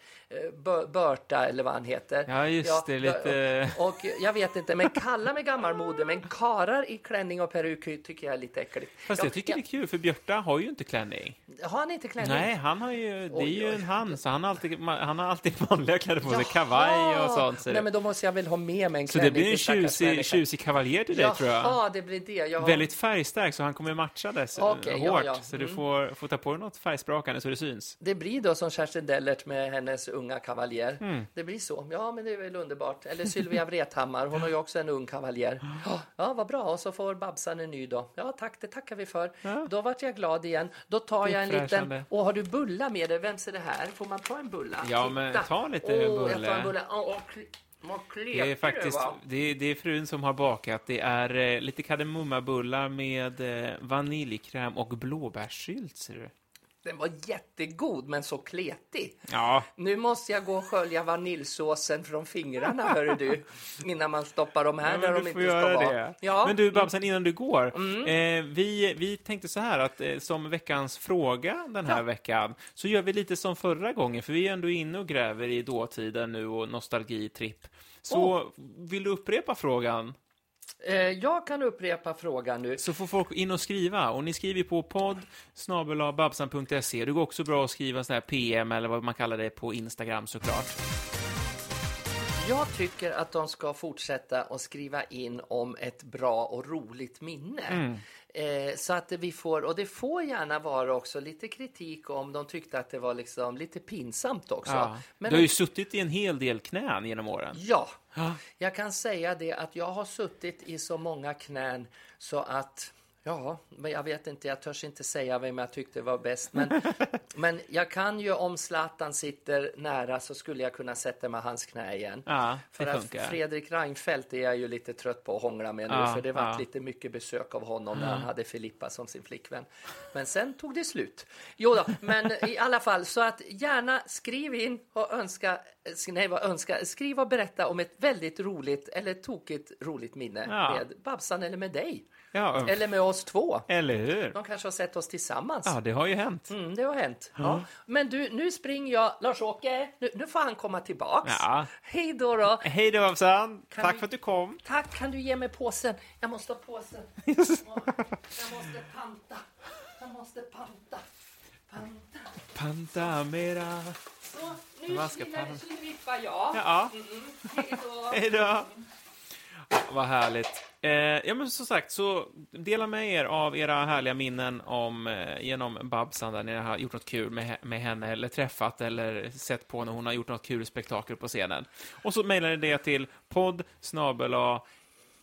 Bör- Börta eller vad han heter. Ja, just det, lite- Och, och jag vet inte, men kalla mig gammalmodig. Men karar i klänning och peruk tycker jag är lite äckligt. Fast jag tycker det är kul, för Björta har ju inte klänning. Har han inte klänning? Nej, han har ju, det är ju en han, så han har alltid, han har alltid vanliga kläder på sig, kavaj och sånt. Så, Nej, men då måste jag väl ha med mig en så klänning det blir en tjusig, tjusig kavaljer till dig, tror jag. Jaha, det blir det. Jag har... Väldigt färgstark, så han kommer matcha det så- Okej, ja, hårt. ja. Så du Mm. får, får ta på dig något färgsprakande så det syns. Det blir då som Kerstin Dellert med hennes unga kavaljer. Mm. Det blir så. Ja, men det är väl underbart. Eller Sylvia Vrethammar, hon har ju också en ung kavaljer. Ja, Ja, vad bra. Och så får Babsan en ny då. Ja, tack, det tackar vi för. Ja. Då vart jag glad igen. Då tar jag en liten... Och har du bulla med dig? Vems är det här? Får man ta en bulla? Ja, men Titta. ta lite Åh, Jag bulle. tar en. Åh, åh, kli- vad Det är faktiskt, det är, det är frun som har bakat. Det är eh, lite kardemummabullar med eh, vaniljkräm och blåbärssylt, ser du. Den var jättegod, men så kletig. Ja, Nu måste jag gå och skölja vaniljsåsen från fingrarna, hör du, innan man stoppar dem här Ja, där de inte ska vara. det. Ja. Mm. Men du, Babsan, innan du går. Eh, vi, vi tänkte så här att eh, som veckans fråga den här Ja. veckan så gör vi lite som förra gången, för vi är ändå inne och gräver i dåtiden nu och nostalgitripp. Så vill du upprepa frågan jag kan upprepa frågan nu. så får folk in och skriva. Och ni skriver på podd babsan.se. Det går också bra att skriva så här PM eller vad man kallar det på Instagram såklart. Jag tycker att de ska fortsätta att skriva in om ett bra och roligt minne. Mm. Eh, så att vi får, och det får gärna vara också lite kritik om de tyckte att det var liksom lite pinsamt också. Ja. Men du har ju suttit i en hel del knän genom åren. Ja, Ja. jag kan säga det att jag har suttit i så många knän så att Ja, men jag vet inte, jag törs inte säga vem jag tyckte var bäst. Men, men jag kan ju, om Zlatan sitter nära så skulle jag kunna sätta mig hans knä igen. Ja, För att. Fredrik Reinfeldt är jag ju lite trött på att hångla med nu, Ja, för det var ja. lite mycket besök av honom när han hade Filippa som sin flickvän. Men sen tog det slut. Jo då, men i alla fall, så att gärna skriv in och önska, nej vad önska, skriv och berätta om ett väldigt roligt eller tokigt roligt minne med Babsan eller med dig. Ja, Eller med oss två. eller hur? De kanske har sett oss tillsammans. Ja, det har ju hänt. Mm, det har hänt. Ja. Men du, nu springer jag. Lars-Åke, nu, nu får han komma tillbaks. Ja. Hej då då. Hej då, Babsan. Kan Tack vi- för att du kom. Tack, kan du ge mig påsen? Jag måste ha påsen. Jag måste panta. Jag måste panta. Panta. Panta mera. Så, nu slipper jag. Ja, Mm, hej då. hej då. Vad härligt. Eh, ja, men som sagt, så dela med er av era härliga minnen om, eh, genom Babsan, där ni har gjort något kul med, med henne, eller träffat, eller sett på när hon har gjort något kul spektakel på scenen. Och så mejlar ni det till podd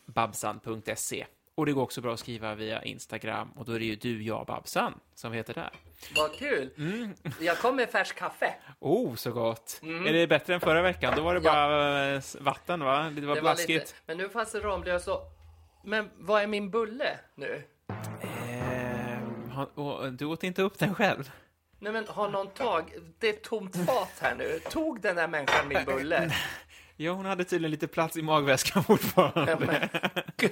babsan.se. Och det går också bra att skriva via Instagram, och då är det ju du, jag, Babsan, som heter där. Vad kul! Mm. Jag kom med färsk kaffe. Oh, så gott! Är det bättre än förra veckan? Då var det Mm. Ja. bara eh, vatten, va? Det var Det var blaskigt. lite, men nu fanns det Ramlös och... Men vad är min bulle nu? Eh, du åt inte upp den själv? Nej men har någon tag... Det är ett tomt fat här nu. Tog den där människan min bulle? Ja, hon hade tydligen lite plats i magväskan fortfarande. Ja,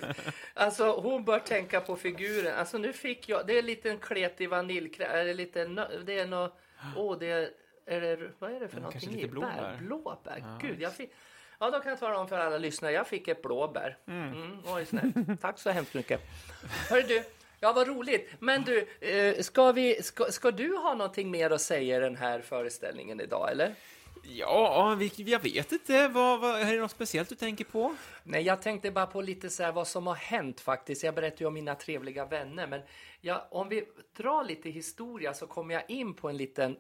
alltså hon bör tänka på figuren. Alltså nu fick jag... Det är en liten kletig vaniljkräm. Är det lite... Det är något... Åh, det är... är det, vad är det för någonting kanske lite i? blåbär. Bär, blåbär. Gud, jag fick... Ja, då kan jag tala om för alla lyssnare. Jag fick ett blåbär. Mm. oj, snällt. Tack så hemskt mycket. Hörru du, ja vad roligt. Men du, eh, ska, vi, ska, ska du ha någonting mer att säga i den här föreställningen idag, eller? Ja, jag vet inte. Vad, vad, är det något speciellt du tänker på? Nej, jag tänkte bara på lite så här vad som har hänt faktiskt. Jag berättade ju om mina trevliga vänner, men ja, om vi drar lite historia så kommer jag in på en liten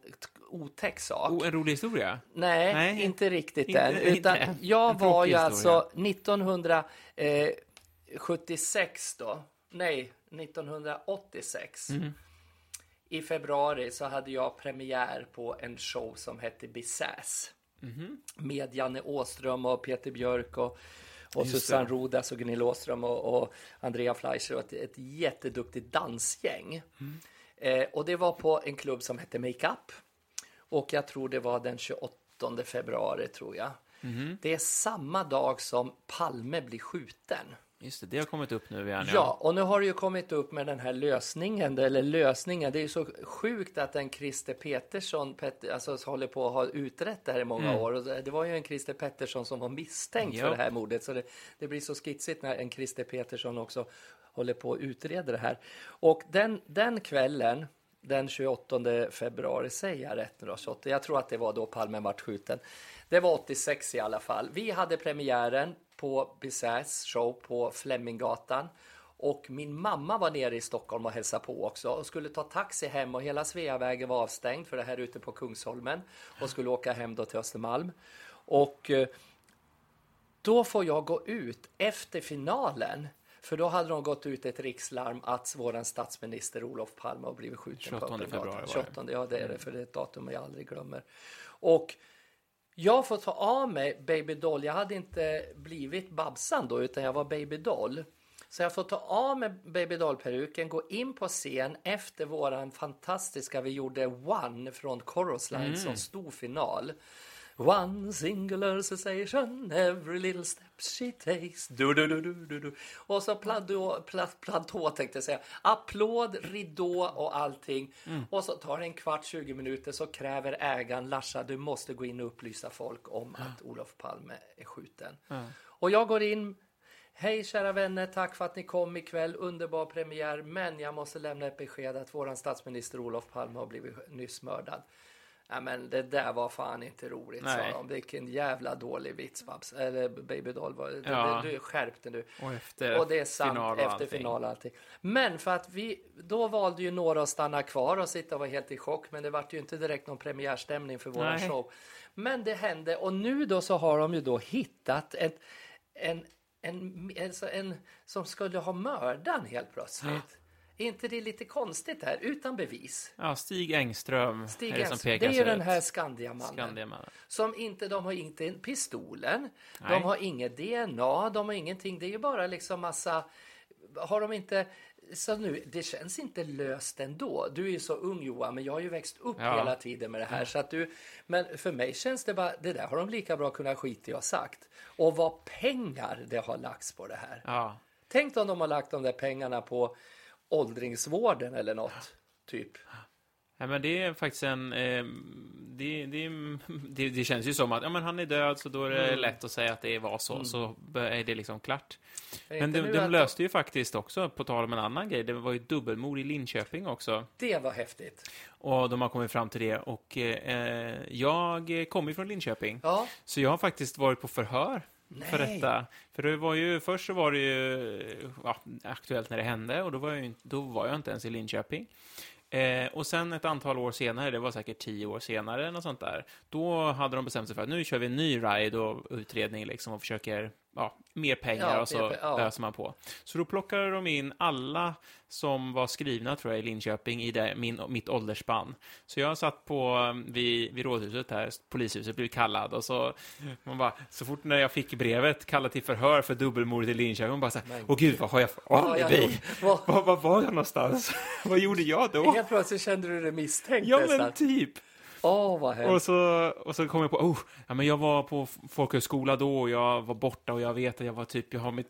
otäck sak. Oh, en rolig historia? Nej, Nej, inte riktigt inte- än. Utan inte. jag var ju alltså 1976 då. Nej, 1986. Mm. I februari så hade jag premiär på en show som hette Bisäs. Mhm. Med Janne Åström och Peter Björk och, och Just det. Susanne Rodas och Gunilla Åström och, och Andrea Fleischer och ett, ett jätteduktigt dansgäng. Mm. Eh, och det var på en klubb som hette Makeup. Och jag tror det var den 28 februari, tror jag. Mhm. Det är samma dag som Palme blir skjuten. Just det, det har kommit upp nu igen. Ja, och nu har det ju kommit upp med den här lösningen, eller lösningen. Det är ju så sjukt att en Christer Petersson Pet, alltså, håller på att ha utrett det här i många år. Och det var ju en Christer Pettersson som var misstänkt Ja. för det här mordet. Så det, det blir så skitsigt när en Christer Petersson också håller på att utreda det här. Och den, den kvällen, den 28 februari, säger jag rätt nu då? 28, jag tror att det var då Palme vart skjuten. Det var 86 i alla fall. Vi hade premiären på Bizarres show på Fleminggatan. Och min mamma var nere i Stockholm och hälsade på också och skulle ta taxi hem och hela Sveavägen var avstängd för det här ute på Kungsholmen och skulle åka hem då till Östermalm. Och eh, då får jag gå ut efter finalen. För då hade de gått ut ett rikslarm att vår statsminister Olof Palme har blivit skjuten 28 på Öppna februari gatan. var det. 28, ja det är det, för det är ett datum jag aldrig glömmer. Och jag får ta av mig Baby Doll. Jag hade inte blivit Babsan då, utan jag var Baby Doll. Så jag får ta av mig Baby Doll-peruken, gå in på scen efter våran fantastiska, vi gjorde One från Chorus Line som stor final. One singular sensation, every little step she takes. Du, du, du, du, du, du. Och så platå, plat, platå tänkte jag säga. Applåd, ridå och allting. Och så tar det en kvart, 20 minuter så kräver ägaren Larsa, du måste gå in och upplysa folk om att Olof Palme är skjuten. Och jag går in Hej kära vänner, tack för att ni kom ikväll. Underbar premiär, men jag måste lämna ett besked att våran statsminister Olof Palme har blivit nyss mördad. Ja, men det där var fan inte roligt, Nej. sa de. Vilken jävla dålig vits, Babs. Eller Baby Doll. Var, Ja. Du, du skärpte nu. Och efter Och det är sant, final och efter allting. final och allting. Men för att vi, då valde ju några att stanna kvar och sitta och vara helt i chock. Men det vart ju inte direkt någon premiärstämning för våran Nej. show. Men det hände och nu då så har de ju då hittat ett, en, en, alltså en som skulle ha mördaren helt plötsligt. Är inte det lite konstigt här? Utan bevis. Ja, Stig Engström Stig är det som pekas det är den här Skandiamannen. Skandiamannen. Som inte, de har inte en pistolen, Nej. de har inget DNA, de har ingenting. Det är ju bara liksom massa... Har de inte... Så nu, det känns inte löst ändå. Du är ju så ung Johan, men jag har ju växt upp Ja. hela tiden med det här. Så att du, men för mig känns det bara, det där har de lika bra kunnat skita i och sagt. Och vad pengar det har lagts på det här. Ja. Tänk om de har lagt de där pengarna på åldringsvården eller något, typ. Ja, men det är faktiskt en... Eh, det, det, det, det känns ju som att ja, men han är död, så då är det Mm. lätt att säga att det var så, så är det liksom klart. Men de, de löste ju faktiskt också, på tal om en annan grej, det var ju dubbelmord i Linköping också. Det var häftigt. Och de har kommit fram till det. Och eh, jag kommer ju från Linköping. Ja, Så jag har faktiskt varit på förhör för Nej. detta. För det var ju, först så var det ju ja, aktuellt när det hände och då var jag, ju då var jag inte ens i Linköping. Eh, och sen ett antal år senare, det var säkert tio år senare, något sånt där, då hade de bestämt sig för att nu kör vi en ny ride och utredning liksom och försöker, ja, mer pengar Ja, och så ja. öser man på. Så då plockade de in alla som var skrivna, tror jag, i Linköping i det, min, mitt åldersspann. Så jag satt på, um, vid, vid rådhuset här, polishuset, blev kallad och så, man bara, så fort när jag fick brevet, kallad till förhör för dubbelmordet i Linköping, man bara så här, åh gud, vad har jag för alibi? Vad- Var, var var jag någonstans? vad gjorde jag då? Helt plötsligt kände du dig misstänkt Ja, nästan. men typ. Åh, vad hemskt. Och så, och så kom jag på, oh, ja, men jag var på folkhögskola då och jag var borta och jag vet att jag var typ, jag har mitt,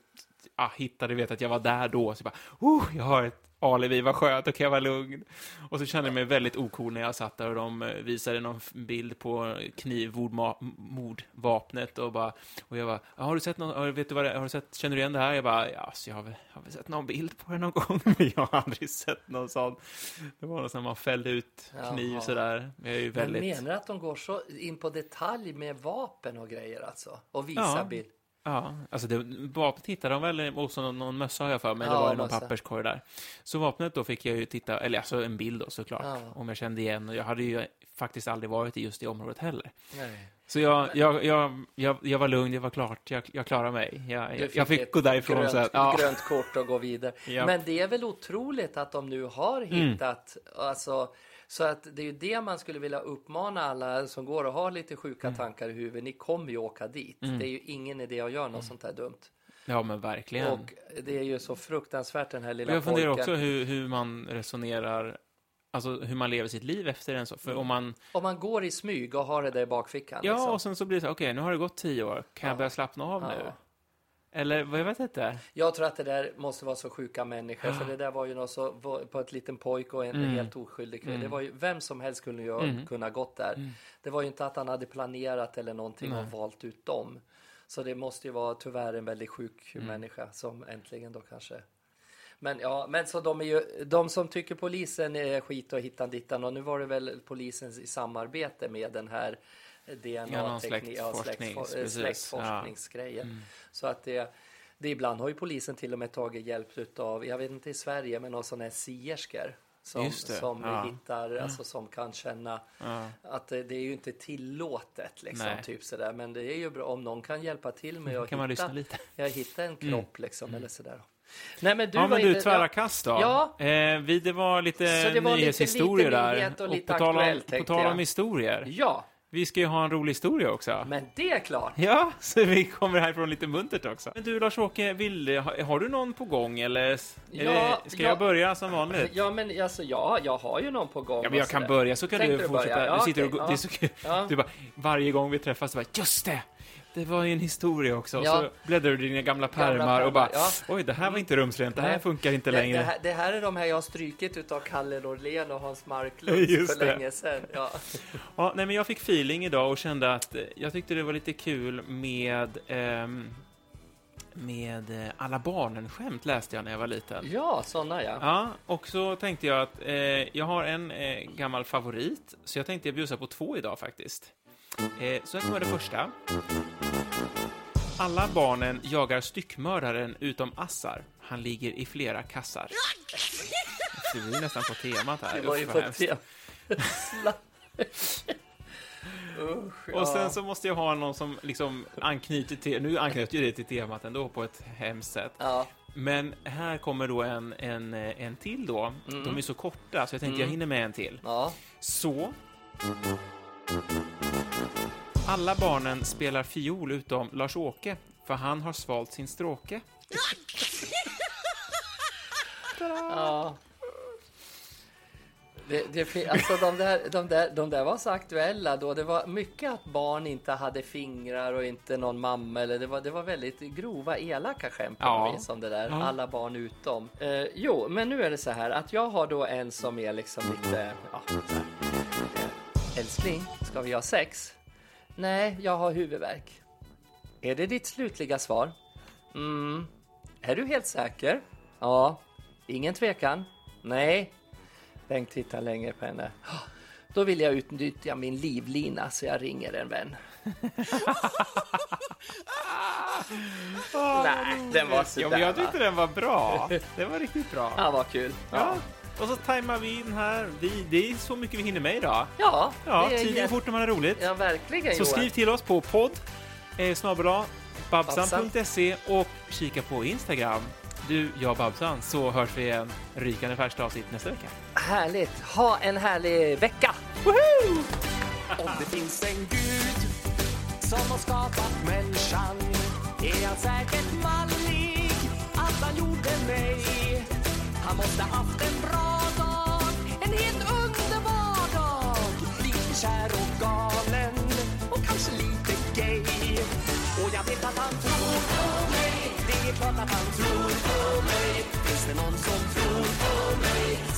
ah, hittade, vet att jag var där då. Så jag bara, oh, jag har ett alibi, vad skönt, då kan jag vara lugn. Och så kände jag mig väldigt ocool när jag satt där och de eh, visade någon bild på knivmordvapnet och bara, och jag bara, "Ja, har du sett någon, vet du vad det har du sett, känner du igen det här? Jag bara, ja, så jag har väl, jag har väl sett någon bild på det någon gång, men jag har aldrig sett någon sån. Det var någon sån man fällde ut kniv Jaha. sådär. Jag är ju Men väldigt... menar du att de går så in på detalj med vapen och grejer alltså? Och visar Ja. bild? Ja, alltså det, vapnet hittade de väl, och så någon, någon mössa har jag för mig, det Ja, var ju någon mössa. papperskorg där. Så vapnet då fick jag ju titta, eller alltså en bild då såklart, Ja. om jag kände igen, och jag hade ju faktiskt aldrig varit i just det området heller. Nej. Så jag, jag, jag, jag, jag var lugn, det var klart, jag, jag klarade mig. Jag, Du jag, fick gå därifrån grönt, så att, ja, grönt kort och gå vidare. Ja. Men det är väl otroligt att de nu har Mm. hittat, alltså, så att det är ju det man skulle vilja uppmana alla som går och har lite sjuka Mm. tankar i huvudet. Ni kommer ju åka dit. Det är ju ingen idé att göra något Mm. sånt här dumt. ja men verkligen. Och det är ju så fruktansvärt den här lilla jag funderar pojken. också hur, hur man resonerar, alltså hur man lever sitt liv efter en så. För om man, Om man går i smyg och har det där i bakfickan. ja, liksom. och sen så blir det så, okej, nu har det gått tio år, kan jag Ja. börja slappna av nu? Eller, vad jag vet inte. Jag tror att det där måste vara så sjuka människor. För det där var ju något så på ett liten pojke och en Mm. helt oskyldig kvinna. Det var ju vem som helst kunde ju Mm. kunna gått där. Det var ju inte att han hade planerat eller någonting Nej. och valt ut dem. Så det måste ju vara tyvärr en väldigt sjuk Mm. människa som äntligen då kanske. Men ja, men så de är ju de som tycker polisen är skit och hittan dittan och nu var det väl polisen i samarbete med den här DNA-teknik, ja, släktforskning, släktfor- precis. släktforskningsgrejen. Så att det, det ibland har ju polisen till och med tagit hjälp utav, jag vet inte i Sverige, men någon sån här sierskor. Som, som ja. hittar, alltså som kan känna Ja. att det, det är ju inte tillåtet liksom, Nej. typ sådär. Men det är ju bra om någon kan hjälpa till med att kan man hitta, lite. Mm. ja, hitta en kropp liksom, eller sådär. Nej men du ja, men du, tvära kast då. Ja. Eh, vi, det var lite det var lite- nyhetshistorier lite där. nyhet och lite på tal om, på tal jag. om historier. Ja, Vi ska ju ha en rolig historia också. men det är klart. Ja, så vi kommer härifrån lite muntert också. Men du Lars-Åke, vill, har, har du någon på gång eller Ja, det, ska ja. jag börja som vanligt? Ja men alltså ja, jag har ju någon på gång. Ja, men jag och kan börja så kan Tänkte du du fortsätta. Ja, du sitter och, okej, det är så kul. Du bara, varje gång vi träffas, så bara, just det! Det var ju en historia också. Och Ja. så bläddrar du i dina gamla Gamla pärmar och bara, ja. oj, det här var inte rumsrent, det här Nej. funkar inte det, längre. Det här, det här är de här jag har strykit utav Kalle Norlén och Hans Marklund Just för det. länge sedan. Ja. Ja, nej, men jag fick feeling idag och kände att eh, jag tyckte det var lite kul med ehm, med eh, alla barnen-skämt läste jag när jag var liten. ja, såna ja. Ja, och så tänkte jag att eh, jag har en eh, gammal favorit, så jag tänkte jag bjussa på två idag faktiskt. Eh, så här kommer det första. Alla barnen jagar styckmördaren utom Assar. Han ligger i flera kassar. Det blir nästan på temat här. Det var ju på vad hemskt. tema. Usch, Och sen ja. så måste jag ha någon som liksom anknyter till, nu anknyter ju det till temat ändå på ett hemskt sätt. Ja, Men här kommer då en, en, eh, en till då. De är så korta så jag tänkte jag hinner med en till. ja. Så. Alla barnen spelar fiol utom Lars-Åke, för han har svalt sin stråke. ja. Det, det, alltså de där, de, där, de där var så aktuella då. Det var mycket att barn inte hade fingrar och inte någon mamma. Eller det, var, det var väldigt grova, elaka skämt på Ja. vis om det där. Ja. Alla barn utom. Eh, jo, men nu är det så här att jag har då en som är liksom lite... Ja, Älskling, ska vi ha sex? Nej, jag har huvudvärk. Är det ditt slutliga svar? Mm. Är du helt säker? Ja. Ingen tvekan? Nej. Bengt tittar länge på henne. Då vill jag utnyttja min livlina så jag ringer en vän. Nej, den var Ja, sådär. men jag tyckte den var bra. Det var riktigt bra. Ja, vad kul. Ja. Och så tajmar vi in här. Vi, det är så mycket vi hinner med idag. Ja, Ja, det är tiden går fort när man har roligt. Ja, verkligen Så Johan. skriv till oss på podd eh, snabel-a babsan.se och kika på Instagram. Du, jag Babsan, så hörs vi igen. Rykande färskt avsnitt nästa vecka. Härligt. Ha en härlig vecka. Om det finns en gud som har skapat människan är han säkert mallig att han gjorde mig. Han måste haft en bra dag, en helt underbar dag. Lite kär och galen och kanske lite gay. Och jag vet att han tror på mig, det är klart att han tror på mig. Finns det någon som tror på mig?